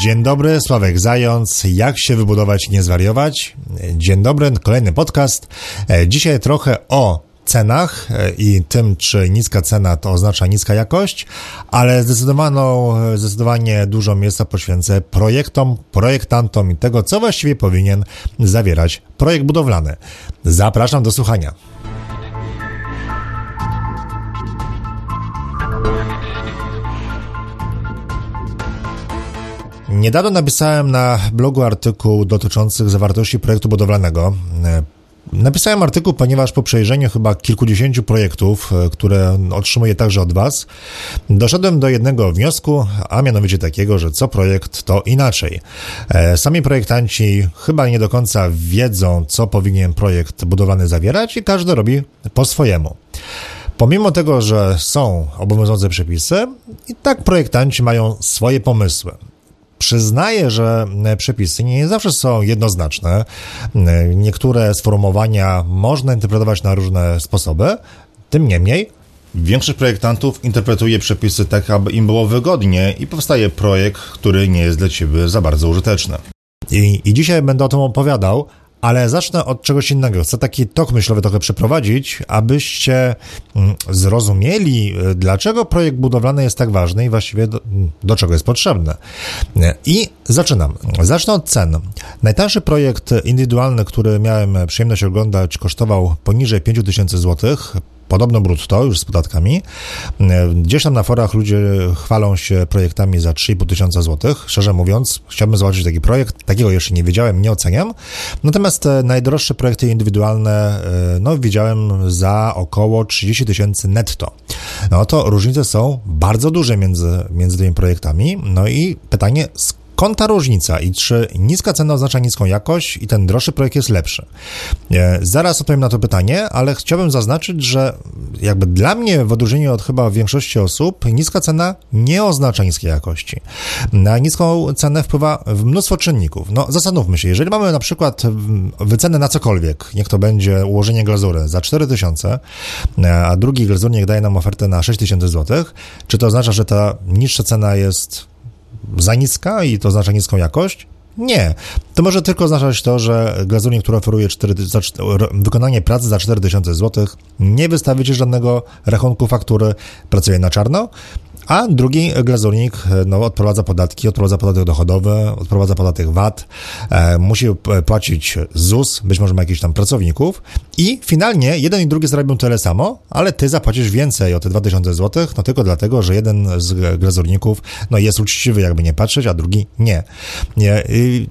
Dzień dobry, Sławek Zając. Jak się wybudować nie zwariować? Dzień dobry, kolejny podcast. E, dzisiaj trochę o cenach e, i tym, czy niska cena to oznacza niska jakość, ale zdecydowaną, zdecydowanie dużo miejsca poświęcę projektom, projektantom i tego, co właściwie powinien zawierać projekt budowlany. Zapraszam do słuchania. Niedawno napisałem na blogu artykuł dotyczący zawartości projektu budowlanego. E, napisałem artykuł, ponieważ po przejrzeniu chyba kilkudziesięciu projektów, e, które otrzymuję także od Was, doszedłem do jednego wniosku, a mianowicie takiego, że co projekt to inaczej. E, sami projektanci chyba nie do końca wiedzą, co powinien projekt budowlany zawierać i każdy robi po swojemu. Pomimo tego, że są obowiązujące przepisy, i tak projektanci mają swoje pomysły. Przyznaję, że e, przepisy nie zawsze są jednoznaczne. E, niektóre sformułowania można interpretować na różne sposoby. Tym niemniej, Większość projektantów interpretuje przepisy tak, aby im było wygodnie i powstaje projekt, który nie jest dla ciebie za bardzo użyteczny. I, I dzisiaj będę o tym opowiadał, ale zacznę od czegoś innego. Chcę taki tok myślowy trochę przeprowadzić, abyście mm, zrozumieli, y, dlaczego projekt budowlany jest tak ważny i właściwie do, do czego jest potrzebny. I zaczynam. Zacznę od cen. Najtańszy projekt indywidualny, który miałem przyjemność oglądać, kosztował poniżej 5000 zł podobno brutto, już z podatkami. Gdzieś tam na forach ludzie chwalą się projektami za 3,5 tysiąca złotych. Szczerze mówiąc, chciałbym zobaczyć taki projekt. Takiego jeszcze nie wiedziałem, nie oceniam. Natomiast te najdroższe projekty indywidualne, e, no widziałem za około 30 tysięcy netto. No to różnice są bardzo duże między, między tymi projektami. No i pytanie, Skąd ta różnica i czy niska cena oznacza niską jakość i ten droższy projekt jest lepszy? E, zaraz odpowiem na to pytanie, ale chciałbym zaznaczyć, że jakby dla mnie w odróżnieniu od chyba większości osób niska cena nie oznacza niskiej jakości. Na niską cenę wpływa mnóstwo czynników. No zastanówmy się, jeżeli mamy na przykład wycenę na cokolwiek, niech to będzie ułożenie glazury za 4000, e, a drugi glazurnik daje nam ofertę na 6000 zł, czy to oznacza, że ta niższa cena jest za niska i to oznacza niską jakość? Nie. To może tylko oznaczać to, że glazurnik, który oferuje 4, za, wykonanie pracy za 4000 zł, nie wystawi ci żadnego rachunku faktury, pracuje na czarno, a drugi glazurnik no, odprowadza podatki, odprowadza podatek dochodowy, odprowadza podatek VAT, e, musi płacić ZUS, być może ma jakichś tam pracowników i finalnie jeden i drugi zarabią tyle samo, ale ty zapłacisz więcej o te 2000 zł, no tylko dlatego, że jeden z glazurników no, jest uczciwy, jakby nie patrzeć, a drugi nie. nie.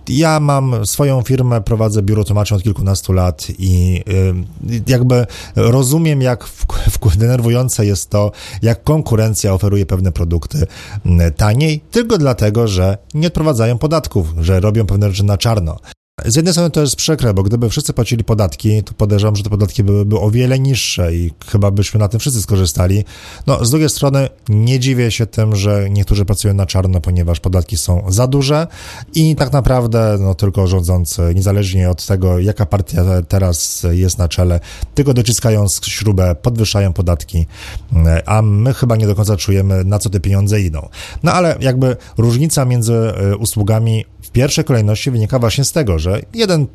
Ja mam swoją firmę, prowadzę biuro tłumaczy od kilkunastu lat i y, jakby rozumiem, jak denerwujące jest to, jak konkurencja oferuje pewne produkty mm, taniej, tylko dlatego, że nie odprowadzają podatków, że robią pewne rzeczy na czarno. Z jednej strony to jest przykre, bo gdyby wszyscy płacili podatki, to podejrzewam, że te podatki byłyby o wiele niższe i chyba byśmy na tym wszyscy skorzystali. No, z drugiej strony nie dziwię się tym, że niektórzy pracują na czarno, ponieważ podatki są za duże i tak naprawdę no, tylko rządzący, niezależnie od tego, jaka partia teraz jest na czele, tylko dociskając śrubę, podwyższają podatki, a my chyba nie do końca czujemy, na co te pieniądze idą. No ale jakby różnica między e, usługami w pierwszej kolejności wynika właśnie z tego, że jeden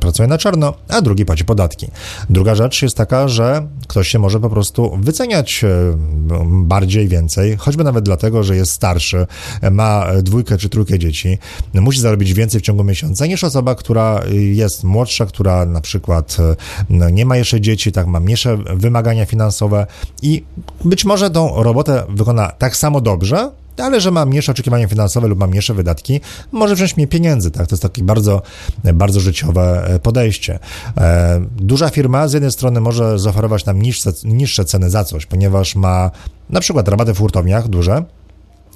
pracuje na czarno, a drugi płaci podatki. Druga rzecz jest taka, że ktoś się może po prostu wyceniać e, bardziej, więcej, choćby nawet dlatego, że jest starszy, ma dwójkę czy trójkę dzieci, musi zarobić więcej w ciągu miesiąca niż osoba, która jest młodsza, która na przykład e, no, nie ma jeszcze dzieci, tak ma mniejsze wymagania finansowe i być może tą robotę wykona tak samo dobrze, ale że ma mniejsze oczekiwania finansowe lub ma mniejsze wydatki, może wziąć mniej pieniędzy, tak? To jest takie bardzo, bardzo życiowe e, podejście. E, duża firma z jednej strony może zaoferować nam niższe, niższe ceny za coś, ponieważ ma na przykład rabaty w hurtowniach duże,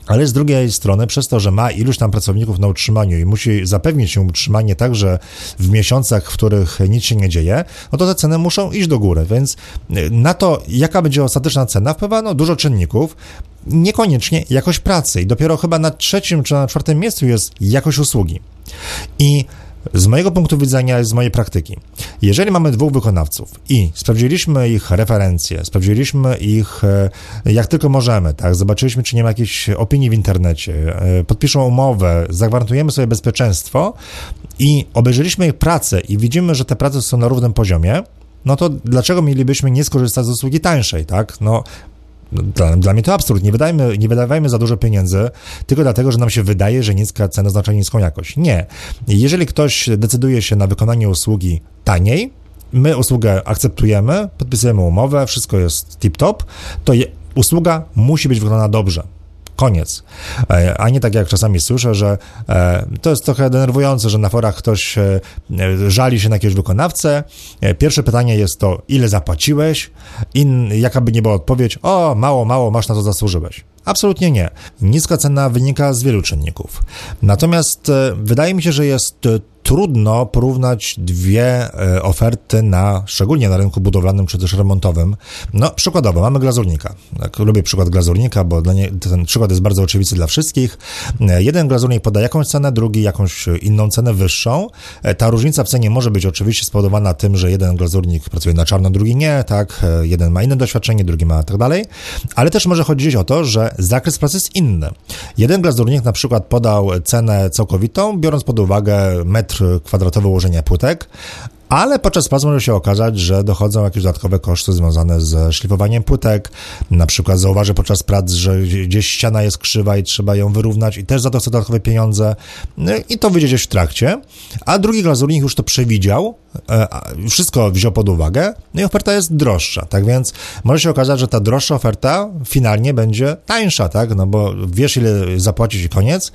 ale z drugiej strony, przez to, że ma iluś tam pracowników na utrzymaniu i musi zapewnić się utrzymanie także w miesiącach, w których nic się nie dzieje, no to te ceny muszą iść do góry. Więc y, na to, jaka będzie ostateczna cena, wpływa no, dużo czynników, niekoniecznie jakość pracy. I dopiero chyba na trzecim czy na czwartym miejscu jest jakość usługi. I Z mojego punktu widzenia, z mojej praktyki, jeżeli mamy dwóch wykonawców i sprawdziliśmy ich referencje, sprawdziliśmy ich e, jak tylko możemy, tak, zobaczyliśmy, czy nie ma jakichś opinii w internecie, e, podpiszą umowę, zagwarantujemy sobie bezpieczeństwo i obejrzeliśmy ich pracę i widzimy, że te prace są na równym poziomie, no to dlaczego mielibyśmy nie skorzystać z usługi tańszej, tak? No, dla, dla, mnie to absurd. Nie, wydajmy, nie wydawajmy za dużo pieniędzy tylko dlatego, że nam się wydaje, że niska cena oznacza niską jakość. Nie. Jeżeli ktoś decyduje się na wykonanie usługi taniej, my usługę akceptujemy, podpisujemy umowę, wszystko jest tip-top, to je, usługa musi być wykonana dobrze. Koniec. E, a nie tak jak czasami słyszę, że e, to jest trochę denerwujące, że na forach ktoś e, żali się na jakiegoś wykonawcę. Pierwsze pytanie jest to, ile zapłaciłeś? I jaka by nie była odpowiedź, o, mało, mało, masz na to zasłużyłeś. Absolutnie nie. Niska cena wynika z wielu czynników. Natomiast wydaje mi się, że jest trudno porównać dwie e, oferty na, szczególnie na rynku budowlanym czy też remontowym. No, przykładowo, mamy glazurnika. Tak, lubię przykład glazurnika, bo nie, ten przykład jest bardzo oczywisty dla wszystkich. E, jeden glazurnik poda jakąś cenę, drugi jakąś inną cenę wyższą. E, ta różnica w cenie może być oczywiście spowodowana tym, że jeden glazurnik pracuje na czarno, drugi nie, tak, jeden ma inne doświadczenie, drugi ma tak dalej, ale też może chodzić o to, że zakres pracy jest inny. Jeden glazurnik na przykład podał cenę całkowitą, biorąc pod uwagę metr kwadratowy ułożenia płytek, ale podczas prac może się okazać, że dochodzą jakieś dodatkowe koszty związane z szlifowaniem płytek. Na przykład zauważy podczas prac, że gdzieś ściana jest krzywa i trzeba ją wyrównać i też za to chce dodatkowe pieniądze no i to wyjdzie gdzieś w trakcie. A drugi glazurnik już to przewidział, e, wszystko wziął pod uwagę, no i oferta jest droższa, tak więc może się okazać, że ta droższa oferta finalnie będzie tańsza, tak, no bo wiesz ile zapłacić i koniec,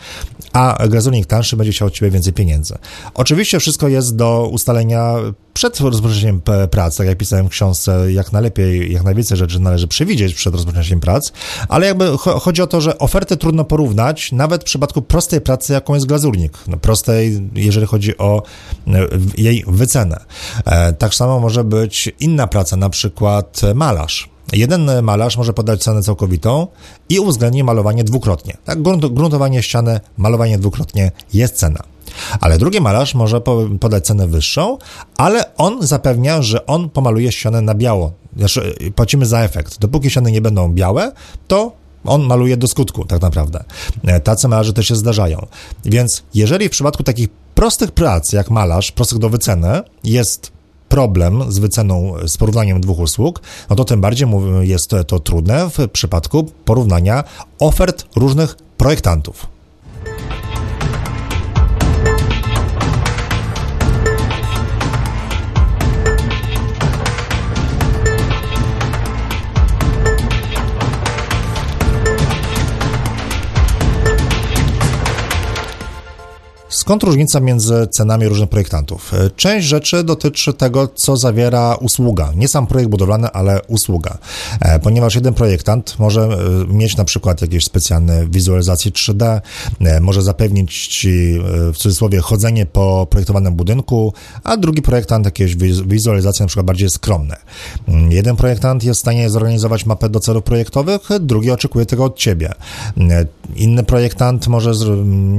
a glazurnik tańszy będzie chciał od ciebie więcej pieniędzy. Oczywiście wszystko jest do ustalenia przed rozpoczęciem pracy, tak jak pisałem w książce, jak najlepiej, jak najwięcej rzeczy należy przewidzieć przed rozpoczęciem prac, ale jakby chodzi o to, że ofertę trudno porównać, nawet w przypadku prostej pracy, jaką jest glazurnik. No, prostej, jeżeli chodzi o e, jej wycenę. E, tak samo może być inna praca, na przykład malarz. Jeden malarz może podać cenę całkowitą i uwzględni malowanie dwukrotnie. Tak, gruntowanie ściany, malowanie dwukrotnie jest cena. Ale drugi malarz może podać cenę wyższą, ale on zapewnia, że on pomaluje ścianę na biało. Znaczy, płacimy za efekt. Dopóki ściany nie będą białe, to on maluje do skutku, tak naprawdę. E, tacy malarze też się zdarzają. Więc jeżeli w przypadku takich prostych prac, jak malarz, prostych do wyceny, jest problem z wyceną, z porównaniem dwóch usług, no to tym bardziej jest to, to trudne w przypadku porównania ofert różnych projektantów. Skąd różnica między cenami różnych projektantów? E, część rzeczy dotyczy tego, co zawiera usługa. Nie sam projekt budowlany, ale usługa. E, ponieważ jeden projektant może e, mieć na przykład jakieś specjalne wizualizacje 3D, może zapewnić ci w cudzysłowie chodzenie po projektowanym budynku, a drugi projektant jakieś wizualizacje na przykład bardziej skromne. Mm, jeden projektant jest w stanie zorganizować mapę do celów projektowych, drugi oczekuje tego od ciebie. Inny projektant może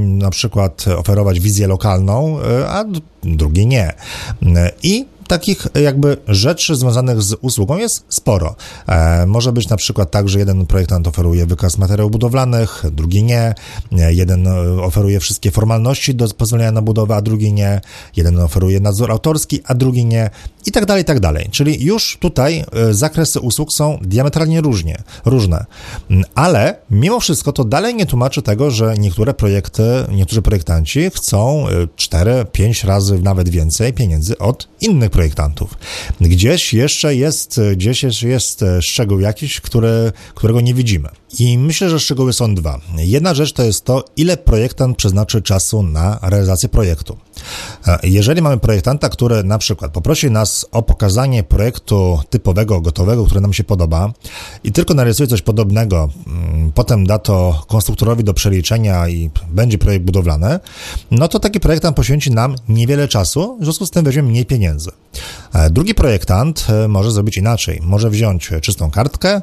na przykład oferować wizję lokalną, e, a drugi nie. I takich jakby rzeczy związanych z usługą jest sporo. E, może być na przykład tak, że jeden projektant oferuje wykaz materiałów budowlanych, drugi nie. Jeden oferuje wszystkie formalności do pozwolenia na budowę, a drugi nie. Jeden oferuje nadzór autorski, a drugi nie. I tak dalej, i tak dalej. Czyli już tutaj e, zakresy usług są diametralnie różnie, różne. Ale mimo wszystko to dalej nie tłumaczy tego, że niektóre projekty, niektórzy projektanci chcą 4-5 e, razy nawet więcej pieniędzy od innych projektantów. Gdzieś jeszcze jest, gdzieś jeszcze jest szczegół jakiś, który, którego nie widzimy. I myślę, że szczegóły są dwa. Jedna rzecz to jest to, ile projektant przeznaczy czasu na realizację projektu. Jeżeli mamy projektanta, który na przykład poprosi nas o pokazanie projektu typowego, gotowego, który nam się podoba i tylko narysuje coś podobnego, mm, potem da to konstruktorowi do przeliczenia i będzie projekt budowlany, no to taki projektant poświęci nam niewiele czasu, w związku z tym weźmiemy mniej pieniędzy. E, drugi projektant e, może zrobić inaczej. Może wziąć czystą kartkę,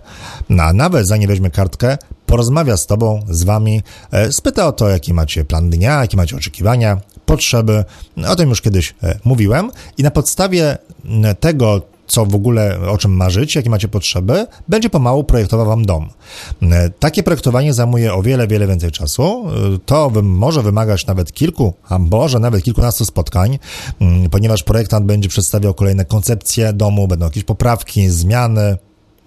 a nawet zanim weźmie kartkę, porozmawia z tobą, z wami, e, spyta o to, jaki macie plan dnia, jakie macie oczekiwania, potrzeby. O tym już kiedyś mówiłem i na podstawie tego, co w ogóle, o czym marzycie, jakie macie potrzeby, będzie pomału projektował wam dom. Takie projektowanie zajmuje o wiele, wiele więcej czasu. To może wymagać nawet kilku, a może nawet kilkunastu spotkań, ponieważ projektant będzie przedstawiał kolejne koncepcje domu, będą jakieś poprawki, zmiany,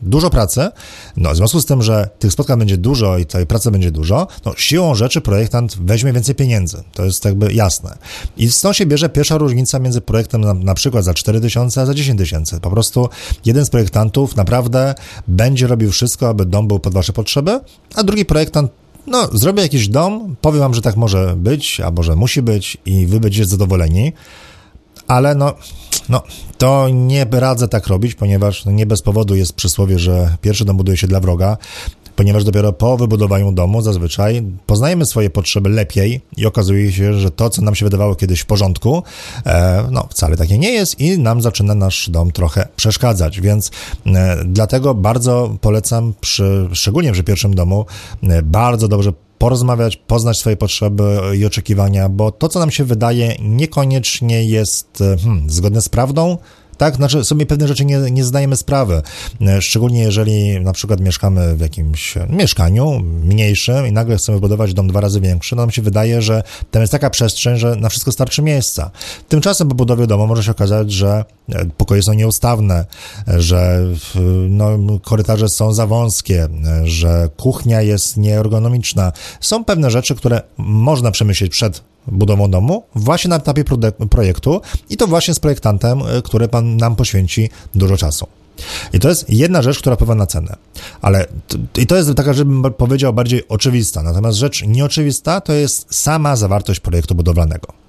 dużo pracy. No, w związku z tym, że tych spotkań będzie dużo i tej pracy będzie dużo, no, siłą rzeczy projektant weźmie więcej pieniędzy. To jest jakby jasne. I stąd się bierze pierwsza różnica między projektem na, na przykład za 4 tysiące, a za 10 tysięcy. Po prostu jeden z projektantów naprawdę będzie robił wszystko, aby dom był pod wasze potrzeby, a drugi projektant no, zrobię jakiś dom, powiem wam, że tak może być, albo że musi być i wy będziecie zadowoleni, ale no, no, to nie radzę tak robić, ponieważ no, nie bez powodu jest przysłowie, że pierwszy dom buduje się dla wroga, ponieważ dopiero po wybudowaniu domu zazwyczaj poznajemy swoje potrzeby lepiej i okazuje się, że to, co nam się wydawało kiedyś w porządku, e, no wcale takie nie jest i nam zaczyna nasz dom trochę przeszkadzać, więc e, dlatego bardzo polecam, przy, szczególnie przy pierwszym domu, e, bardzo dobrze porozmawiać, poznać swoje potrzeby i oczekiwania, bo to, co nam się wydaje, niekoniecznie jest hmm, zgodne z prawdą, tak? Znaczy sobie pewne rzeczy nie, nie zdajemy sprawy, e, szczególnie jeżeli na przykład mieszkamy w jakimś mieszkaniu mniejszym i nagle chcemy budować dom dwa razy większy, no nam się wydaje, że tam jest taka przestrzeń, że na wszystko starczy miejsca. Tymczasem po budowie domu może się okazać, że e, pokoje są nieustawne, że no, korytarze są za wąskie, e, że kuchnia jest nieergonomiczna. Są pewne rzeczy, które można przemyśleć przed budową domu, właśnie na etapie projektu i to właśnie z projektantem, y, który pan nam poświęci dużo czasu. I to jest jedna rzecz, która wpływa na cenę. Ale i to jest taka, żebym powiedział, bardziej oczywista. Natomiast rzecz nieoczywista to jest sama zawartość projektu budowlanego.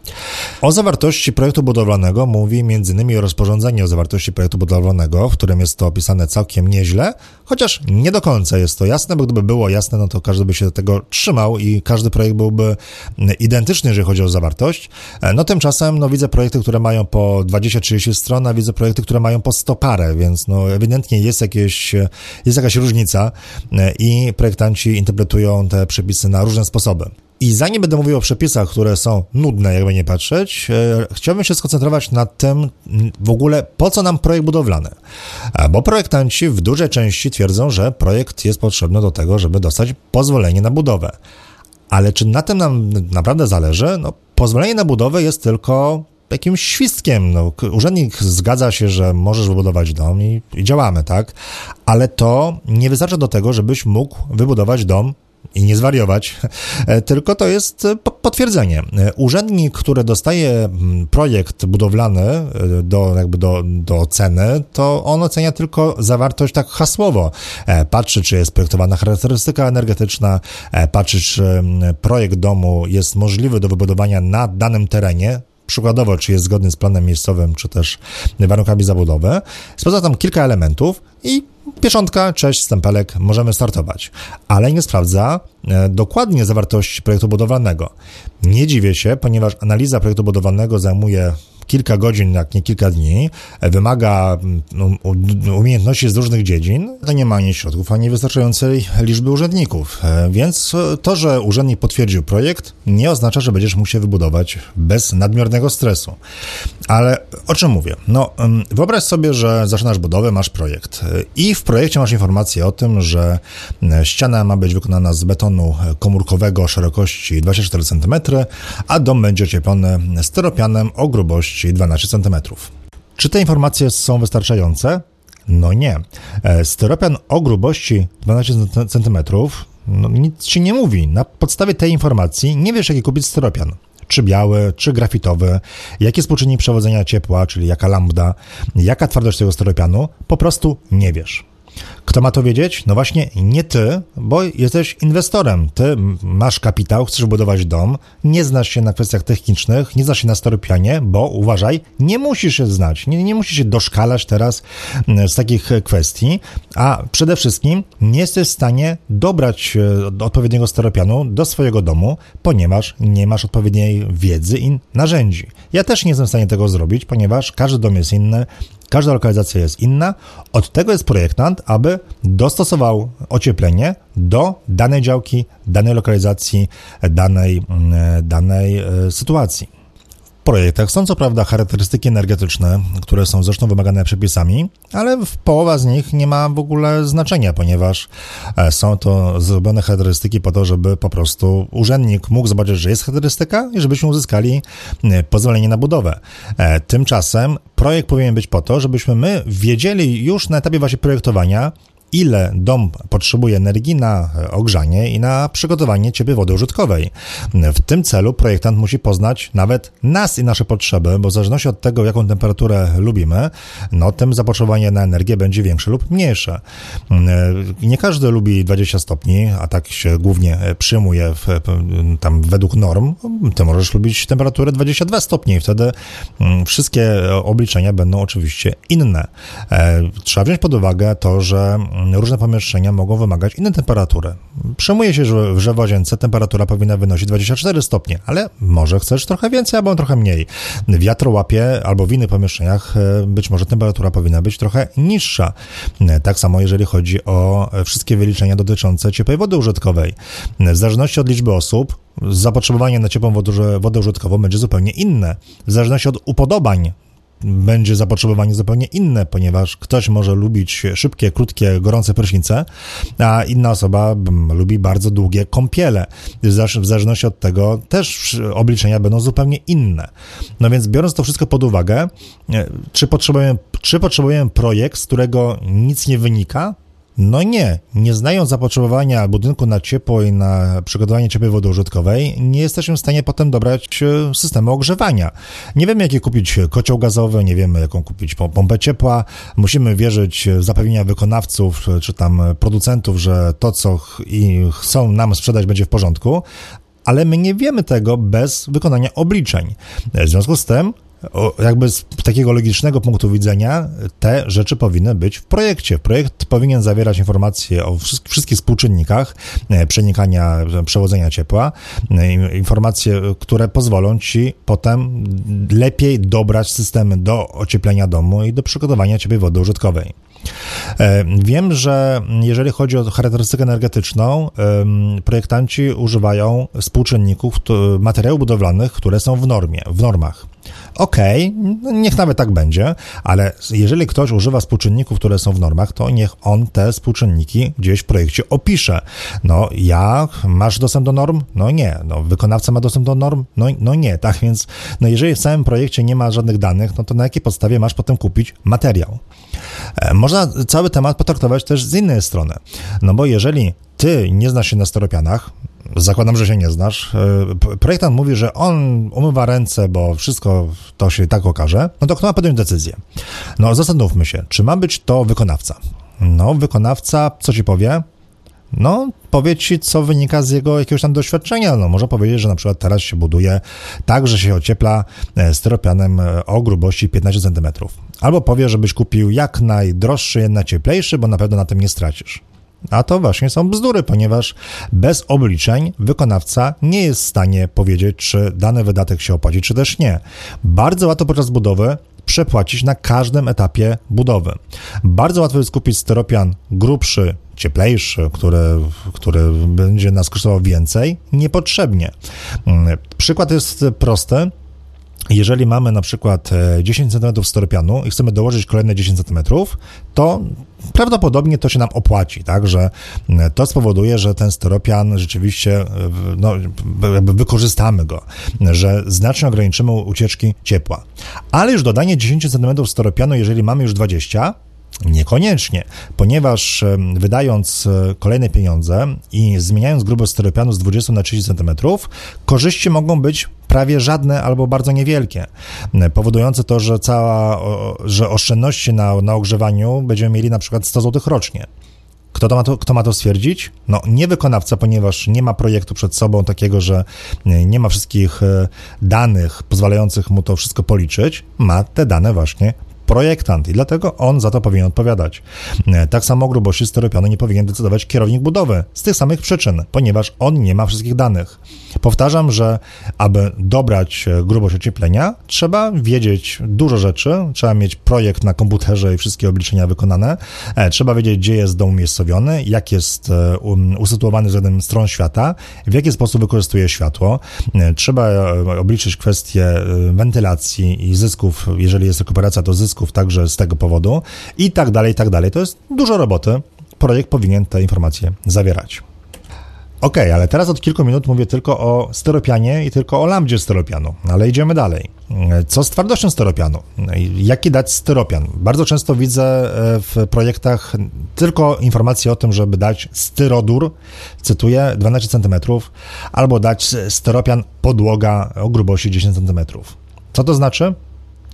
O zawartości projektu budowlanego mówi m.in. rozporządzenie o zawartości projektu budowlanego, w którym jest to opisane całkiem nieźle, chociaż nie do końca jest to jasne, bo gdyby było jasne, no to każdy by się tego trzymał i każdy projekt byłby identyczny, jeżeli chodzi o zawartość. No tymczasem, no widzę projekty, które mają po 20-30 stron, a widzę projekty, które mają po 100 parę, więc no ewidentnie jest jakieś, jest jakaś różnica i projektanci interpretują te przepisy na różne sposoby. I zanim będę mówił o przepisach, które są nudne, jakby nie patrzeć, e, chciałbym się skoncentrować na tym w ogóle, po co nam projekt budowlany. E, bo projektanci w dużej części twierdzą, że projekt jest potrzebny do tego, żeby dostać pozwolenie na budowę. Ale czy na tym nam naprawdę zależy? No, pozwolenie na budowę jest tylko jakimś świstkiem. No, urzędnik zgadza się, że możesz wybudować dom i, i działamy, tak? Ale to nie wystarcza do tego, żebyś mógł wybudować dom i nie zwariować, e, tylko to jest e, potwierdzenie. E, urzędnik, który dostaje mm, projekt budowlany do, jakby do, do oceny, to on ocenia tylko zawartość tak hasłowo. Patrzy, czy jest projektowana charakterystyka energetyczna, patrzy, czy mm, projekt domu jest możliwy do wybudowania na danym terenie, przykładowo, czy jest zgodny z planem miejscowym, czy też warunkami zabudowy. Sprawdza tam kilka elementów i pieczątka, cześć, stempelek, możemy startować. Ale nie sprawdza e, dokładnie zawartości projektu budowlanego. Nie dziwię się, ponieważ analiza projektu budowlanego zajmuje kilka godzin, jak nie kilka dni, wymaga mm, umiejętności z różnych dziedzin, to nie ma ani środków, ani wystarczającej liczby urzędników. E, więc to, że urzędnik potwierdził projekt, nie oznacza, że będziesz się wybudować bez nadmiernego stresu. Ale o czym mówię? No, wyobraź sobie, że zaczynasz budowę, masz projekt e, i w projekcie masz informację o tym, że e, ściana ma być wykonana z betonu komórkowego szerokości 24 cm, a dom będzie ocieplony styropianem o grubości szerokości 12 cm. Czy te informacje są wystarczające? No nie. E, styropian o grubości 12 cm no, nic ci nie mówi. Na podstawie tej informacji nie wiesz, jaki kupić styropian. Czy biały, czy grafitowy, jaki współczynnik przewodzenia ciepła, czyli jaka lambda, jaka twardość tego styropianu, po prostu nie wiesz. Kto ma to wiedzieć? No właśnie nie ty, bo jesteś inwestorem. Ty masz kapitał, chcesz budować dom, nie znasz się na kwestiach technicznych, nie znasz się na storypianie, bo uważaj, nie musisz się znać, nie, nie musisz się doszkalać teraz z takich kwestii, a przede wszystkim nie jesteś w stanie dobrać e, odpowiedniego steropianu do swojego domu, ponieważ nie masz odpowiedniej wiedzy i narzędzi. Ja też nie jestem w stanie tego zrobić, ponieważ każdy dom jest inny, Każda lokalizacja jest inna. Od tego jest projektant, aby dostosował ocieplenie do danej działki, danej lokalizacji, danej, mm, danej e, sytuacji. Projektach są co prawda charakterystyki energetyczne, które są zresztą wymagane przepisami, ale połowa z nich nie ma w ogóle znaczenia, ponieważ e, są to zrobione charakterystyki po to, żeby po prostu urzędnik mógł zobaczyć, że jest charakterystyka i żebyśmy uzyskali pozwolenie na budowę. E, tymczasem projekt powinien być po to, żebyśmy my wiedzieli już na etapie właśnie projektowania, ile dom potrzebuje energii na ogrzanie i na przygotowanie ciepłej wody użytkowej. W tym celu projektant musi poznać nawet nas i nasze potrzeby, bo w zależności od tego, jaką temperaturę lubimy, no tym zapotrzebowanie na energię będzie większe lub mniejsze. Nie każdy lubi 20 stopni, a tak się głównie przyjmuje w, tam według norm. Ty możesz lubić temperaturę 22 stopni i wtedy mm, wszystkie obliczenia będą oczywiście inne. E, trzeba wziąć pod uwagę to, że różne pomieszczenia mogą wymagać innej temperatury. Przemuje się, że, że w łazience temperatura powinna wynosić 24 stopnie, ale może chcesz trochę więcej albo trochę mniej. W wiatrołapie albo w innych pomieszczeniach e, być może temperatura powinna być trochę niższa. E, tak samo jeżeli chodzi o wszystkie wyliczenia dotyczące ciepłej wody użytkowej. W zależności od liczby osób, zapotrzebowanie na ciepłą wodę, wodę użytkową będzie zupełnie inne. W zależności od upodobań będzie zapotrzebowanie zupełnie inne, ponieważ ktoś może lubić szybkie, krótkie, gorące prysznice, a inna osoba lubi bardzo długie kąpiele. W zależności od tego też obliczenia będą zupełnie inne. No więc biorąc to wszystko pod uwagę, e, czy potrzebujemy, czy potrzebujemy projekt, z którego nic nie wynika, no nie, nie znając zapotrzebowania budynku na ciepło i na przygotowanie ciepłej wody użytkowej, nie jesteśmy w stanie potem dobrać e, systemu ogrzewania. Nie wiemy, jaki kupić kocioł gazowy, nie wiemy, jaką kupić pompę ciepła. Musimy wierzyć w zapewnienia wykonawców czy tam producentów, że to, co chcą nam sprzedać, będzie w porządku, ale my nie wiemy tego bez wykonania obliczeń. W związku z tym jakby z takiego logicznego punktu widzenia te rzeczy powinny być w projekcie. Projekt powinien zawierać informacje o wszystkich współczynnikach e, przenikania, przewodzenia ciepła, e, informacje, które pozwolą ci potem lepiej dobrać systemy do ocieplenia domu i do przygotowania ciepłej wody użytkowej. E, wiem, że jeżeli chodzi o charakterystykę energetyczną, projektanci używają współczynników materiałów budowlanych, które są w normie, w normach. Okej, okay, niech nawet tak będzie, ale jeżeli ktoś używa współczynników, które są w normach, to niech on te współczynniki gdzieś w projekcie opisze. No, ja, masz dostęp do norm? No nie. No, wykonawca ma dostęp do norm? No, no nie, tak więc, no jeżeli w całym projekcie nie ma żadnych danych, no to na jakiej podstawie masz potem kupić materiał? E, można cały temat potraktować też z innej strony. No bo jeżeli ty nie znasz się na steropianach, zakładam, że się nie znasz, e, projektant mówi, że on umywa ręce, bo wszystko to się tak okaże, no to kto ma podjąć decyzję? No zastanówmy się, czy ma być to wykonawca? No, wykonawca, co ci powie? No, powie ci, co wynika z jego jakiegoś tam doświadczenia. No, może powiedzieć, że na przykład teraz się buduje tak, że się ociepla e, styropianem e, o grubości 15 cm. Albo powie, żebyś kupił jak najdroższy, jak najcieplejszy, bo na pewno na tym nie stracisz. A to właśnie są bzdury, ponieważ bez obliczeń wykonawca nie jest w stanie powiedzieć, czy dany wydatek się opłaci, czy też nie. Bardzo łatwo podczas budowy przepłacić na każdym etapie budowy. Bardzo łatwo jest kupić styropian grubszy, cieplejszy, który, który będzie nas kosztował więcej, niepotrzebnie. Mm, przykład jest prosty. Jeżeli mamy na przykład 10 cm styropianu i chcemy dołożyć kolejne 10 cm, to prawdopodobnie to się nam opłaci, tak, że to spowoduje, że ten styropian rzeczywiście, no, jakby wykorzystamy go, że znacznie ograniczymy ucieczki ciepła. Ale już dodanie 10 cm styropianu, jeżeli mamy już 20, Niekoniecznie, ponieważ wydając e, kolejne pieniądze i zmieniając grubość styropianu z 20 na 30 cm, korzyści mogą być prawie żadne albo bardzo niewielkie, powodujące to, że cała, że oszczędności na, na ogrzewaniu będziemy mieli na przykład 100 zł rocznie. Kto, to ma to, kto ma to stwierdzić? No, nie wykonawca, ponieważ nie ma projektu przed sobą takiego, że nie ma wszystkich e, danych pozwalających mu to wszystko policzyć. Ma te dane właśnie projektant i dlatego on za to powinien odpowiadać. E, tak samo grubości styropianu nie powinien decydować kierownik budowy z tych samych przyczyn, ponieważ on nie ma wszystkich danych. Powtarzam, że aby dobrać e, grubość ocieplenia, trzeba wiedzieć dużo rzeczy, trzeba mieć projekt na komputerze i wszystkie obliczenia wykonane, e, trzeba wiedzieć, gdzie jest dom umiejscowiony, jak jest um, usytuowany względem stron świata, w jaki sposób wykorzystuje światło, trzeba obliczyć kwestie wentylacji i zysków, jeżeli jest rekuperacja, to zysków zysków także z tego powodu i tak dalej, i tak dalej. To jest dużo roboty. Projekt powinien te informacje zawierać. Ok, ale teraz od kilku minut mówię tylko o styropianie i tylko o lambdzie styropianu, ale idziemy dalej. Co z twardością styropianu? Jaki dać styropian? Bardzo często widzę e, w projektach tylko informacje o tym, żeby dać styrodur, cytuję, 12 cm, albo dać styropian podłoga o grubości 10 cm. Co to znaczy?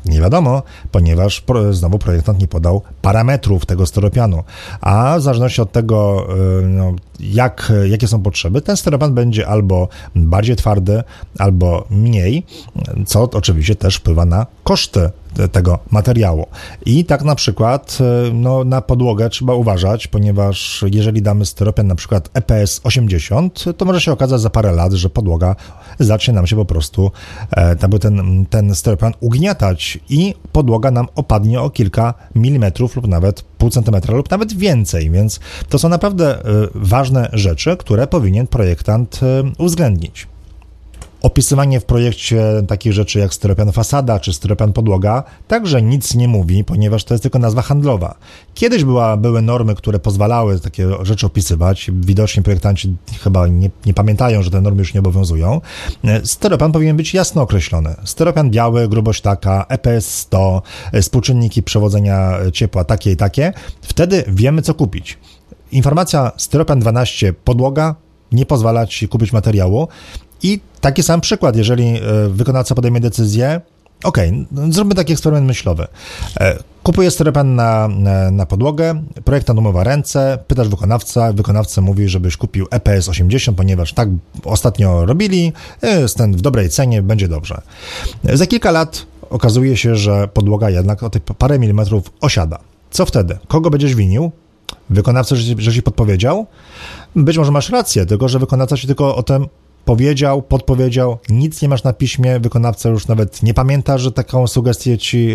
Nie wiadomo, ponieważ znowu projektant nie podał parametrów tego styropianu, a w zależności od tego, y, no, jak, jakie są potrzeby, ten styropian będzie albo bardziej twardy, albo mniej, co oczywiście też wpływa na koszty tego materiału. I tak na przykład e, no, na podłogę trzeba uważać, ponieważ jeżeli damy styropian na przykład EPS 80, to może się okazać za parę lat, że podłoga zacznie nam się po prostu e, ten, ten styropian ugniatać i podłoga nam opadnie o kilka milimetrów lub nawet pół centymetra lub nawet więcej, więc to są naprawdę e, ważne rzeczy, które powinien projektant uwzględnić. Opisywanie w projekcie takich rzeczy jak styropian fasada czy styropian podłoga także nic nie mówi, ponieważ to jest tylko nazwa handlowa. Kiedyś była, były normy, które pozwalały takie rzeczy opisywać. Widocznie projektanci chyba nie, nie pamiętają, że te normy już nie obowiązują. Styropian powinien być jasno określony. Styropian biały, grubość taka, EPS 100, współczynniki przewodzenia ciepła takie i takie. Wtedy wiemy, co kupić. Informacja styropian 12 podłoga nie pozwala ci kupić materiału. I taki sam przykład, jeżeli e, wykonawca podejmie decyzję, OK, no, zróbmy taki eksperyment myślowy. E, Kupujesz styropian na, na, podłogę, projektant umywa ręce, pytasz wykonawca, wykonawca mówi, żebyś kupił EPS 80, ponieważ tak ostatnio robili, jest ten w dobrej cenie, będzie dobrze. Za kilka lat okazuje się, że podłoga jednak o te parę milimetrów osiada. Co wtedy? Kogo będziesz winił? Wykonawca, że, że ci podpowiedział? Być może masz rację, tylko że wykonawca ci tylko o tym powiedział, podpowiedział, nic nie masz na piśmie, wykonawca już nawet nie pamięta, że taką sugestię ci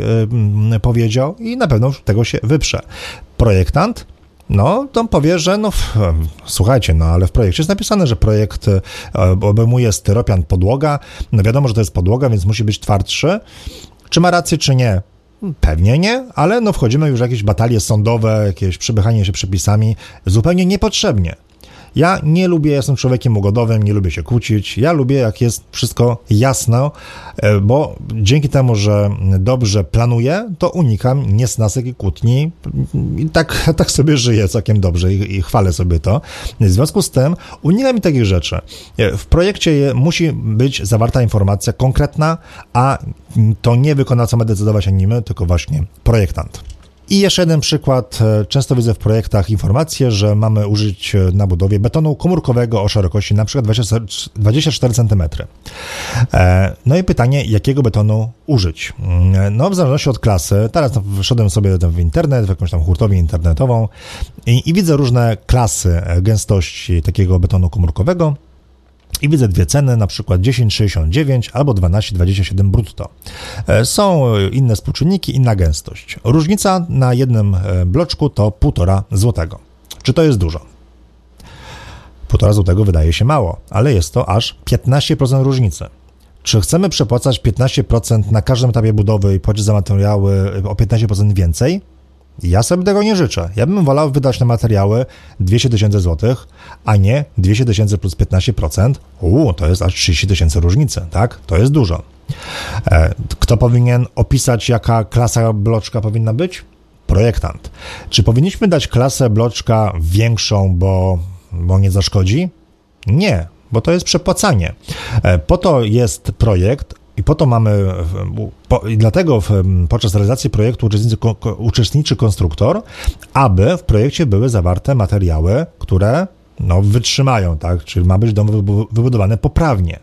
yy, powiedział i na pewno tego się wyprze. Projektant no, to powie, że no, słuchajcie, no ale w projekcie jest napisane, że projekt e, obejmuje styropian podłoga. No wiadomo, że to jest podłoga, więc musi być twardszy. Czy ma rację, czy nie? Pewnie nie, ale no wchodzimy już w jakieś batalie sądowe, jakieś przepychanie się przepisami zupełnie niepotrzebnie. Ja nie lubię, jestem człowiekiem ugodowym, nie lubię się kłócić. Ja lubię, jak jest wszystko jasne, e, bo dzięki temu, że dobrze planuję, to unikam niesnasek i kłótni. I tak, tak sobie żyję całkiem dobrze i, i chwalę sobie to. W związku z tym unikam takich rzeczy. E, w projekcie musi być zawarta informacja konkretna, a to nie wykonawca ma decydować ani my, tylko właśnie projektant. I jeszcze jeden przykład. E, często widzę w projektach informację, że mamy użyć e, na budowie betonu komórkowego o szerokości przykład 24 cm. E, no i pytanie, jakiego betonu użyć? Mm, no w zależności od klasy, teraz wszedłem sobie w internet, w jakąś tam hurtownię internetową i, i widzę różne klasy gęstości takiego betonu komórkowego i widzę dwie ceny, na przykład 10,69 albo 12,27 brutto. E, są inne współczynniki, inna gęstość. Różnica na jednym e, bloczku to 1,5 złotego. Czy to jest dużo? 1,5 złotego wydaje się mało, ale jest to aż 15% różnicy. Czy chcemy przepłacać 15% na każdym etapie budowy i płacić za materiały o 15% więcej? Ja sobie tego nie życzę. Ja bym wolał wydać na materiały 200 tysięcy złotych, a nie 200 tysięcy plus 15%. Uuu, to jest aż 30 tysięcy różnicy, tak? To jest dużo. E, kto powinien opisać, jaka klasa bloczka powinna być? Projektant. Czy powinniśmy dać klasę bloczka większą, bo, bo nie zaszkodzi? Nie, bo to jest przepłacanie. E, po to jest projekt, i po to mamy, po, i dlatego w, podczas realizacji projektu uczestniczy, uczestniczy konstruktor, aby w projekcie były zawarte materiały, które no, wytrzymają, tak? Czyli ma być dom wybudowany poprawnie.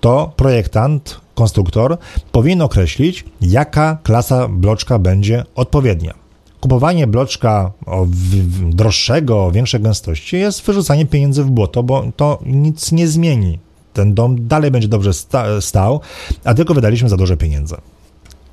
To projektant, konstruktor powinien określić, jaka klasa bloczka będzie odpowiednia. Kupowanie bloczka o droższego, o większej gęstości jest wyrzucanie pieniędzy w błoto, bo to nic nie zmieni. Ten dom dalej będzie dobrze sta stał, a tylko wydaliśmy za dużo pieniędzy.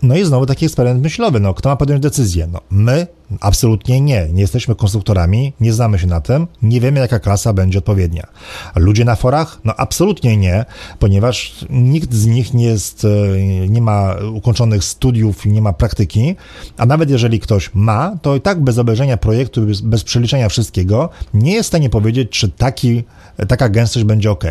No i znowu taki eksperyment myślowy. No, kto ma podjąć decyzję? No, my absolutnie nie. Nie jesteśmy konstruktorami, nie znamy się na tym, nie wiemy, jaka klasa będzie odpowiednia. Ludzie na forach? No, absolutnie nie, ponieważ nikt z nich nie jest, e, nie ma ukończonych studiów, nie ma praktyki, a nawet jeżeli ktoś ma, to i tak bez obejrzenia projektu, bez, bez przeliczenia wszystkiego, nie jest w stanie powiedzieć, czy taki taka gęstość będzie ok.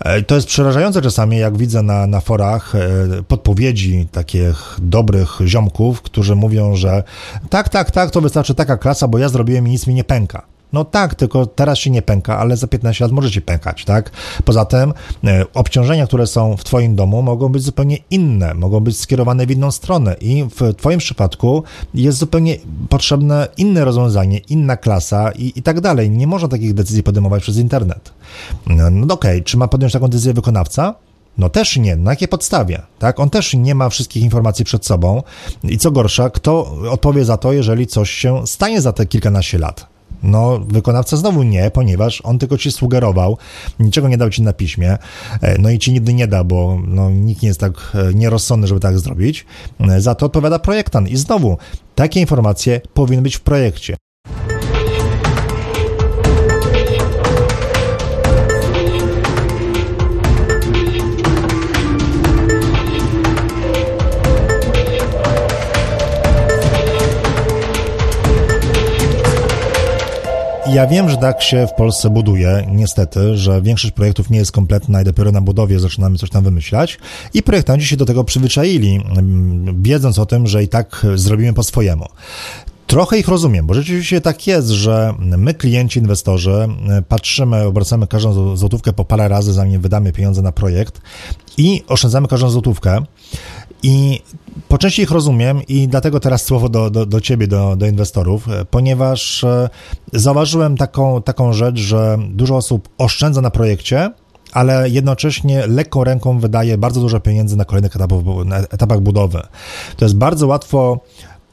E, to jest przerażające czasami, jak widzę na, na forach e, podpowiedzi takich dobrych ziomków, którzy mówią, że tak, tak, tak, to wystarczy taka klasa, bo ja zrobiłem i nic mi nie pęka. No tak, tylko teraz się nie pęka, ale za 15 lat może się pękać, tak? Poza tym e, obciążenia, które są w Twoim domu, mogą być zupełnie inne, mogą być skierowane w inną stronę i w Twoim przypadku jest zupełnie potrzebne inne rozwiązanie, inna klasa i, i tak dalej. Nie można takich decyzji podejmować przez internet. No, no okej, okay. czy ma podjąć taką decyzję wykonawca? No też nie. Na jakiej podstawie? Tak? On też nie ma wszystkich informacji przed sobą. I co gorsza, kto odpowie za to, jeżeli coś się stanie za te kilkanaście lat? No, wykonawca znowu nie, ponieważ on tylko ci sugerował, niczego nie dał ci na piśmie, e, no i ci nigdy nie da, bo no, nikt nie jest tak e, nierozsądny, żeby tak zrobić. E, za to odpowiada projektant. I znowu, takie informacje powinny być w projekcie. Ja wiem, że tak się w Polsce buduje, niestety, że większość projektów nie jest kompletna i dopiero na budowie zaczynamy coś tam wymyślać i projektanci się do tego przyzwyczaili, mm, wiedząc o tym, że i tak zrobimy po swojemu. Trochę ich rozumiem, bo rzeczywiście tak jest, że my, klienci, inwestorzy, patrzymy, obracamy każdą złotówkę po parę razy, zanim wydamy pieniądze na projekt i oszczędzamy każdą złotówkę. I po części ich rozumiem i dlatego teraz słowo do, do, do ciebie, do, do inwestorów, e, ponieważ e, zauważyłem taką, taką rzecz, że dużo osób oszczędza na projekcie, ale jednocześnie lekką ręką wydaje bardzo dużo pieniędzy na kolejnych etapach, na etapach budowy. To jest bardzo łatwo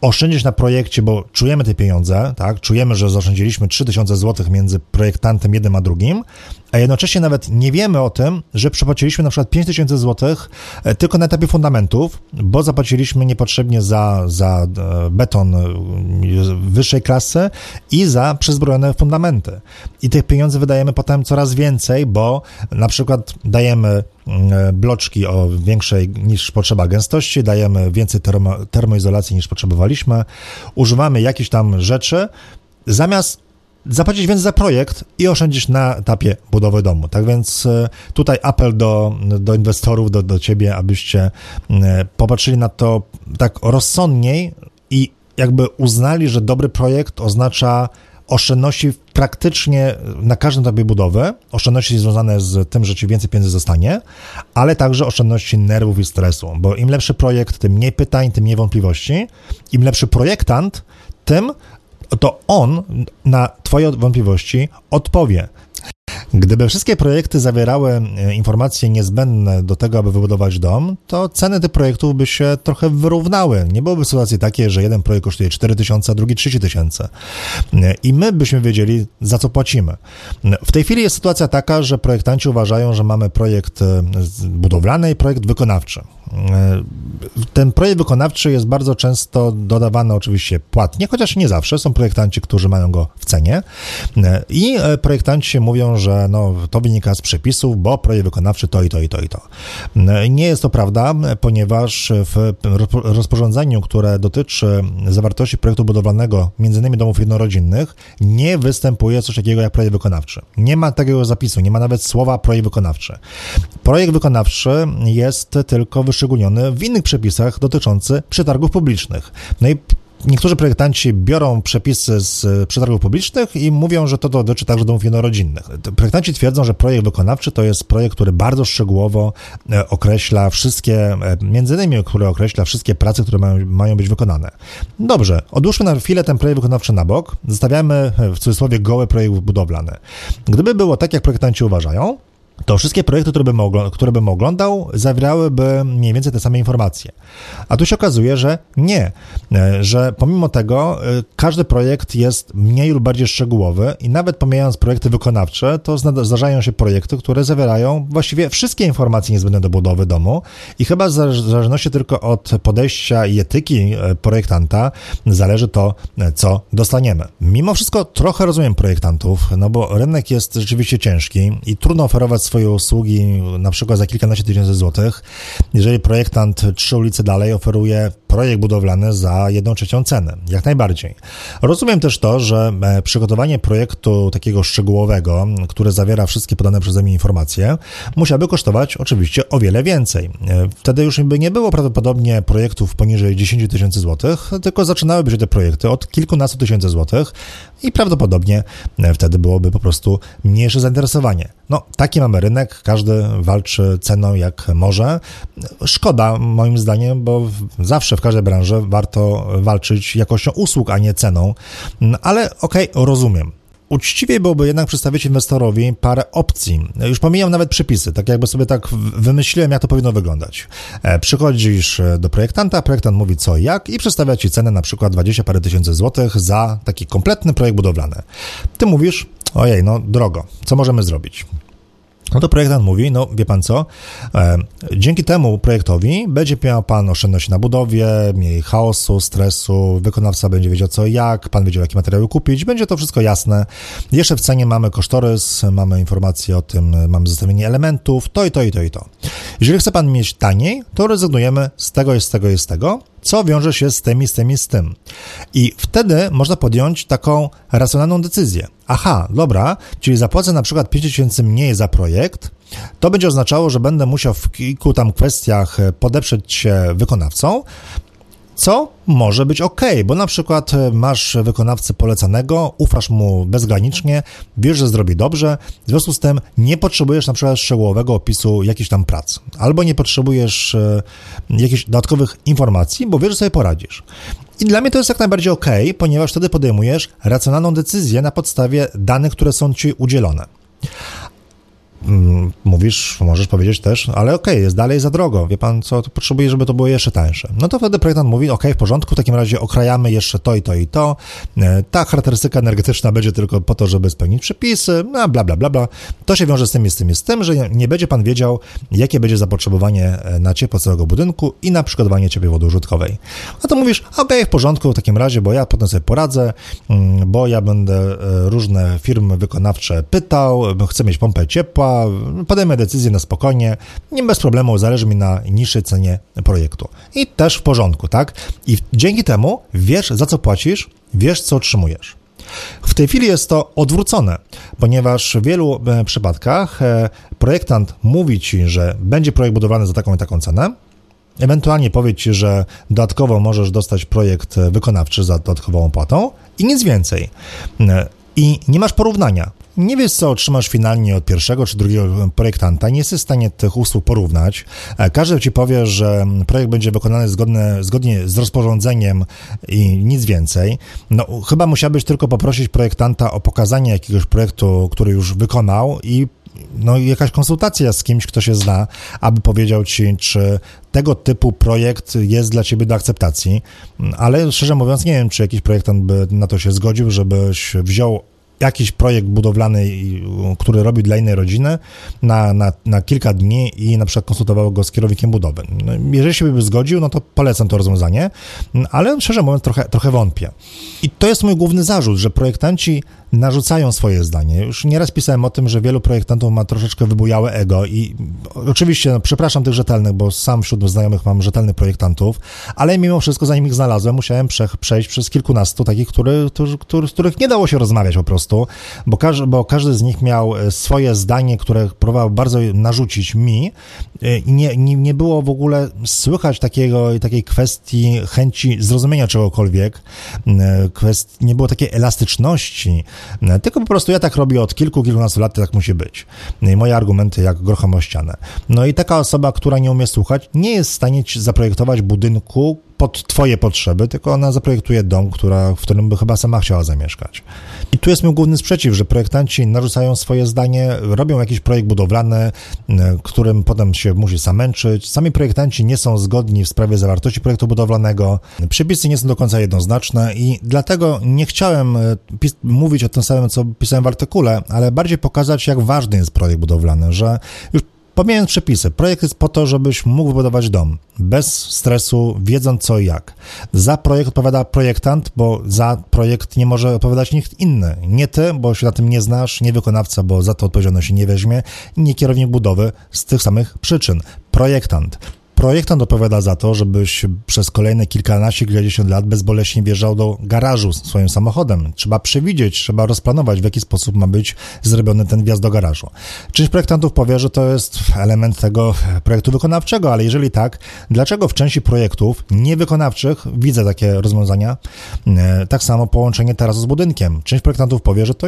oszczędzić na projekcie, bo czujemy te pieniądze, tak? Czujemy, że zaoszczędziliśmy 3000 zł między projektantem jednym a drugim, a jednocześnie nawet nie wiemy o tym, że przepłaciliśmy na przykład 5000 zł e, tylko na etapie fundamentów, bo zapłaciliśmy niepotrzebnie za, za e, beton e, wyższej klasy i za przezbrojone fundamenty. I tych pieniędzy wydajemy potem coraz więcej, bo na przykład dajemy bloczki o większej niż potrzeba gęstości, dajemy więcej termo, termoizolacji niż potrzebowaliśmy, używamy jakichś tam rzeczy, zamiast zapłacić więcej za projekt i oszczędzić na etapie budowy domu. Tak więc e, tutaj apel do, do inwestorów, do, do ciebie, abyście e, popatrzyli na to tak rozsądniej i jakby uznali, że dobry projekt oznacza oszczędności praktycznie na każdym etapie budowy, oszczędności związane z tym, że ci więcej pieniędzy zostanie, ale także oszczędności nerwów i stresu, bo im lepszy projekt, tym mniej pytań, tym mniej wątpliwości, im lepszy projektant, tym to on na Twoje wątpliwości odpowie. Gdyby wszystkie projekty zawierały e, informacje niezbędne do tego, aby wybudować dom, to ceny tych projektów by się trochę wyrównały. Nie byłoby sytuacji takiej, że jeden projekt kosztuje 4 tysiące, a drugi 30 tysięcy. E, I my byśmy wiedzieli, za co płacimy. E, w tej chwili jest sytuacja taka, że projektanci uważają, że mamy projekt budowlany i projekt wykonawczy. Ten projekt wykonawczy jest bardzo często dodawany oczywiście płatnie, chociaż nie zawsze. Są projektanci, którzy mają go w cenie. I projektanci mówią, że no, to wynika z przepisów, bo projekt wykonawczy to i to i to i to. Nie jest to prawda, ponieważ w rozporządzeniu, które dotyczy zawartości projektu budowlanego, między innymi domów jednorodzinnych, nie występuje coś takiego jak projekt wykonawczy. Nie ma takiego zapisu, nie ma nawet słowa projekt wykonawczy. Projekt wykonawczy jest tylko wyszczególniony w innych przepisach dotyczących przetargów publicznych. No i niektórzy projektanci biorą przepisy z przetargów publicznych i mówią, że to dotyczy także domów jednorodzinnych. Projektanci twierdzą, że projekt wykonawczy to jest projekt, który bardzo szczegółowo e, określa wszystkie, e, między innymi, który określa wszystkie prace, które mają, mają być wykonane. Dobrze, odłóżmy na chwilę ten projekt wykonawczy na bok, zostawiamy w cudzysłowie goły projekt budowlany. Gdyby było tak, jak projektanci uważają, to wszystkie projekty, które bym, które bym oglądał, zawierałyby mniej więcej te same informacje. A tu się okazuje, że nie, e, że pomimo tego e, każdy projekt jest mniej lub bardziej szczegółowy i nawet pomijając projekty wykonawcze, to zdarzają się projekty, które zawierają właściwie wszystkie informacje niezbędne do budowy domu i chyba w zależności tylko od podejścia i etyki e, projektanta zależy to, co dostaniemy. Mimo wszystko trochę rozumiem projektantów, no bo rynek jest rzeczywiście ciężki i trudno oferować swoje usługi na przykład za kilkanaście tysięcy złotych, jeżeli projektant trzy ulice dalej oferuje projekt budowlany za jedną trzecią cenę. Jak najbardziej. Rozumiem też to, że e, przygotowanie projektu takiego szczegółowego, który zawiera wszystkie podane przeze mnie informacje, musiałoby kosztować oczywiście o wiele więcej. E, wtedy już by nie było prawdopodobnie projektów poniżej 10 tysięcy złotych, tylko zaczynałyby się te projekty od kilkunastu tysięcy złotych i prawdopodobnie e, wtedy byłoby po prostu mniejsze zainteresowanie. No, taki mamy rynek, każdy walczy ceną jak może. Szkoda moim zdaniem, bo zawsze w każdej branży warto walczyć jakością usług, a nie ceną, ale okej, okay, rozumiem. Uczciwie byłoby jednak przedstawić inwestorowi parę opcji. Już pomijam nawet przepisy, tak jakby sobie tak wymyśliłem, jak to powinno wyglądać. E, przychodzisz do projektanta, projektant mówi co i jak i przedstawia ci cenę na przykład 20 parę tysięcy złotych za taki kompletny projekt budowlany. Ty mówisz, ojej, no drogo, co możemy zrobić? No to projektant mówi, no wie pan co, e, dzięki temu projektowi będzie miał pan oszczędności na budowie, mniej chaosu, stresu, wykonawca będzie wiedział co i jak, pan wiedział jakie materiały kupić, będzie to wszystko jasne. Jeszcze w cenie mamy kosztorys, mamy informacje o tym, mamy zestawienie elementów, to i to i to i to. Jeżeli chce pan mieć taniej, to rezygnujemy z tego i z tego i z tego, co wiąże się z tym i z tym i z tym. I wtedy można podjąć taką racjonalną decyzję. Aha, dobra, czyli zapłacę na przykład 5000 mniej za projekt, to będzie oznaczało, że będę musiał w kilku tam kwestiach podeprzeć się wykonawcą, co może być ok, bo na przykład e, masz wykonawcę polecanego, ufasz mu bezgranicznie, wiesz, że zrobi dobrze, w związku z tym nie potrzebujesz na przykład szczegółowego opisu jakichś tam prac, albo nie potrzebujesz e, jakichś dodatkowych informacji, bo wiesz, że sobie poradzisz. I dla mnie to jest jak najbardziej ok, ponieważ wtedy podejmujesz racjonalną decyzję na podstawie danych, które są ci udzielone. Mm, mówisz, możesz powiedzieć też, ale okej, okay, jest dalej za drogo, wie pan co, potrzebuje, żeby to było jeszcze tańsze. No to wtedy projektant mówi, okej, okay, w porządku, w takim razie okrajamy jeszcze to i to i to, e, ta charakterystyka energetyczna będzie tylko po to, żeby spełnić przepisy, no bla, bla, bla, bla. To się wiąże z tym z tym z tym, że nie będzie pan wiedział, jakie będzie zapotrzebowanie e, na ciepło całego budynku i na przygotowanie ciepłej wody użytkowej. No to mówisz, okej, okay, w porządku, w takim razie, bo ja potem sobie poradzę, mm, bo ja będę e, różne firmy wykonawcze pytał, chcę mieć pompę ciepła, podejmę decyzję na spokojnie, nie bez problemu, zależy mi na niższej cenie projektu. I też w porządku, tak? I dzięki temu wiesz, za co płacisz, wiesz, co otrzymujesz. W tej chwili jest to odwrócone, ponieważ w wielu e, przypadkach e, projektant mówi ci, że będzie projekt budowany za taką i taką cenę, Ewentualnie powie ci, że dodatkowo możesz dostać projekt wykonawczy za dodatkową opłatą i nic więcej. E, I nie masz porównania nie wiesz, co otrzymasz finalnie od pierwszego czy drugiego projektanta, nie jesteś w stanie tych usług porównać. E, każdy ci powie, że projekt będzie wykonany zgodne, zgodnie z rozporządzeniem i nic więcej. No, chyba musiałbyś tylko poprosić projektanta o pokazanie jakiegoś projektu, który już wykonał i no, jakaś konsultacja z kimś, kto się zna, aby powiedział ci, czy tego typu projekt jest dla ciebie do akceptacji, ale szczerze mówiąc, nie wiem, czy jakiś projektant by na to się zgodził, żebyś wziął jakiś projekt budowlany, który robi dla innej rodziny na, na, na kilka dni i na przykład konsultował go z kierownikiem budowy. No, jeżeli się by zgodził, no to polecam to rozwiązanie, ale szczerze mówiąc trochę, trochę wątpię. I to jest mój główny zarzut, że projektanci narzucają swoje zdanie. Już nieraz pisałem o tym, że wielu projektantów ma troszeczkę wybujałe ego i oczywiście, no, przepraszam tych rzetelnych, bo sam wśród znajomych mam rzetelnych projektantów, ale mimo wszystko, zanim ich znalazłem, musiałem prze, przejść przez kilkunastu takich, który, który, który, z których nie dało się rozmawiać po prostu, bo, każ, bo każdy z nich miał e, swoje zdanie, które próbował bardzo narzucić mi e, i nie, nie, nie było w ogóle słychać takiego, takiej kwestii chęci zrozumienia czegokolwiek, e, kwestii, nie było takiej elastyczności, tylko po prostu ja tak robię od kilku, kilkunastu lat, tak musi być. I moje argumenty jak grochom o ścianę. No i taka osoba, która nie umie słuchać, nie jest w stanie zaprojektować budynku, pod twoje potrzeby, tylko ona zaprojektuje dom, która, w którym by chyba sama chciała zamieszkać. I tu jest mój główny sprzeciw, że projektanci narzucają swoje zdanie, robią jakiś projekt budowlany, którym potem się musi samęczyć. Sami projektanci nie są zgodni w sprawie zawartości projektu budowlanego, przepisy nie są do końca jednoznaczne i dlatego nie chciałem e, mówić o tym samym, co pisałem w artykule, ale bardziej pokazać, jak ważny jest projekt budowlany, że już Pomijając przepisy, projekt jest po to, żebyś mógł wybudować dom bez stresu, wiedząc co i jak. Za projekt odpowiada projektant, bo za projekt nie może odpowiadać nikt inny. Nie ty, bo się na tym nie znasz, nie wykonawca, bo za to odpowiedzialność nie weźmie, nie kierownik budowy z tych samych przyczyn. Projektant. Projektant odpowiada za to, żebyś przez kolejne kilkanaście, kilkadziesiąt lat bezboleśnie wjeżdżał do garażu swoim samochodem. Trzeba przewidzieć, trzeba rozplanować, w jaki sposób ma być zrobiony ten wjazd do garażu. Część projektantów powie, że to jest element tego projektu wykonawczego, ale jeżeli tak, dlaczego w części projektów niewykonawczych widzę takie rozwiązania? E, tak samo połączenie tarasu z budynkiem. Część projektantów powie, że to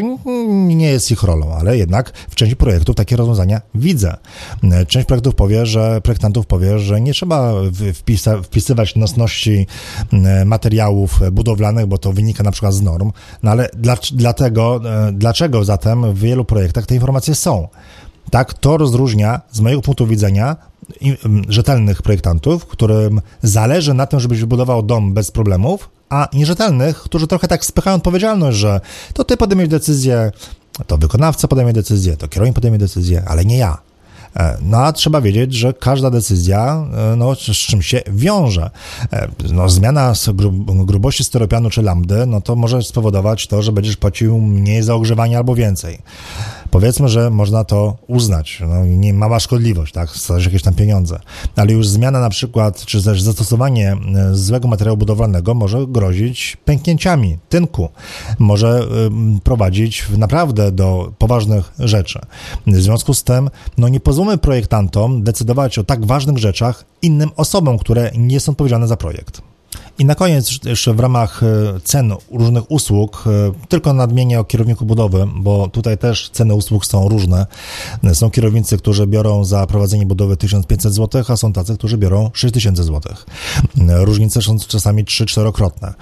nie jest ich rolą, ale jednak w części projektów takie rozwiązania widzę. E, część projektów powie, że projektantów powie, że nie trzeba wpisa, wpisywać nosności mm, materiałów budowlanych, bo to wynika na przykład z norm, no ale dla, dlatego, e, dlaczego zatem w wielu projektach te informacje są? Tak, to rozróżnia z mojego punktu widzenia rzetelnych projektantów, którym zależy na tym, żebyś wybudował dom bez problemów, a nierzetelnych, którzy trochę tak spychają odpowiedzialność, że to ty podejmiesz decyzję, to wykonawca podejmie decyzję, to kierownik podejmie decyzję, ale nie ja. E, no a trzeba wiedzieć, że każda decyzja e, no, z czym się wiąże. E, no, zmiana grubości styropianu czy lambdy, no to może spowodować to, że będziesz płacił mniej za ogrzewanie albo więcej. Powiedzmy, że można to uznać. No, nie mała szkodliwość, tak? Stać jakieś tam pieniądze. Ale już zmiana na przykład, czy też zastosowanie e, złego materiału budowlanego może grozić pęknięciami tynku. Może prowadzić naprawdę do poważnych rzeczy. W związku z tym, no nie pozwólmy projektantom decydować o tak ważnych rzeczach innym osobom, które nie są odpowiedzialne za projekt. I na koniec jeszcze w ramach e, cen różnych usług, e, tylko nadmienię o kierowniku budowy, bo tutaj też ceny usług są różne. Są kierownicy, którzy biorą za prowadzenie budowy 1500 zł, a są tacy, którzy biorą 6000 zł. Różnice są czasami 3-4-krotne.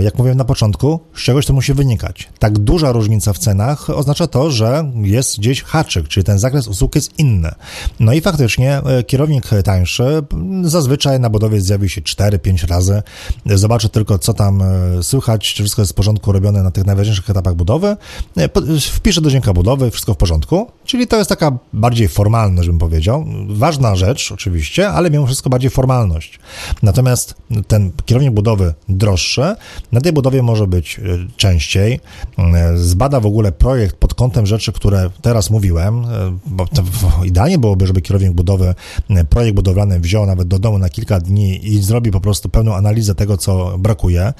Jak mówiłem na początku, z czegoś to musi wynikać. Tak duża różnica w cenach oznacza to, że jest gdzieś haczyk, czyli ten zakres usług jest inny. No i faktycznie e, kierownik tańszy zazwyczaj na budowie zjawi się 4-5 razy zobaczę tylko, co tam e, słychać, czy wszystko jest w porządku robione na tych najważniejszych etapach budowy, e, wpiszę do dziennika budowy, wszystko w porządku, czyli to jest taka bardziej formalność, bym powiedział. Ważna rzecz oczywiście, ale mimo wszystko bardziej formalność. Natomiast ten kierownik budowy droższy, na tej budowie może być e, częściej, zbada w ogóle projekt pod kątem rzeczy, które teraz mówiłem, bo idealnie byłoby, żeby kierownik budowy projekt budowlany wziął nawet do domu na kilka dni i zrobi po prostu pełną analizę tego, co brakuje,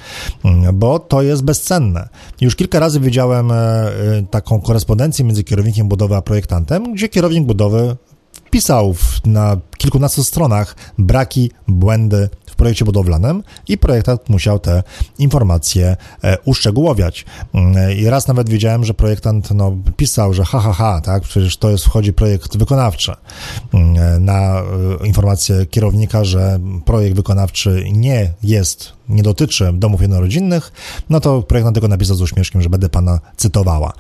mm, bo to jest bezcenne. Już kilka razy widziałem e, e, taką korespondencję między kierownikiem budowy a projektantem, gdzie kierownik budowy wpisał na kilkunastu stronach braki, błędy, projekcie budowlanym i projektant musiał te informacje e, uszczegółowiać. Mm, I raz nawet widziałem, że projektant no, pisał, że ha, ha, ha, tak, przecież to jest, wchodzi projekt wykonawczy mm, na e, informację kierownika, że projekt wykonawczy nie jest nie dotyczy domów jednorodzinnych, no to projektant tylko napisał z uśmieszkiem, że będę pana cytowała.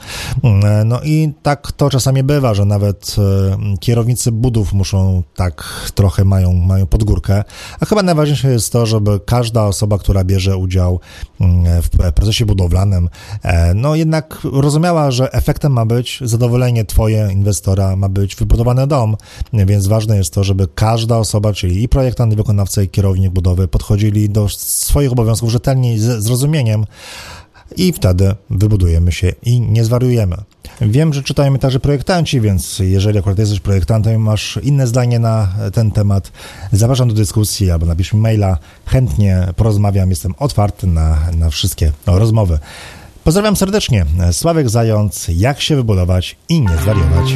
Mm, no i tak to czasami bywa, że nawet e, kierownicy budów muszą tak trochę mają, mają podgórkę, a chyba najważniejsze jest to, żeby każda osoba, która bierze udział mm, w procesie budowlanym, e, no jednak rozumiała, że efektem ma być zadowolenie twoje inwestora, ma być wybudowany dom, więc ważne jest to, żeby każda osoba, czyli i projektant, i wykonawca, i kierownik budowy podchodzili do swoich obowiązków rzetelnie i z zrozumieniem, i wtedy wybudujemy się i nie zwariujemy. Wiem, że czytają także projektanci, więc jeżeli akurat jesteś projektantem i masz inne zdanie na ten temat, zapraszam do dyskusji albo napisz mi maila. Chętnie porozmawiam, jestem otwarty na, na wszystkie rozmowy. Pozdrawiam serdecznie. Sławek Zając, jak się wybudować i nie zwariować.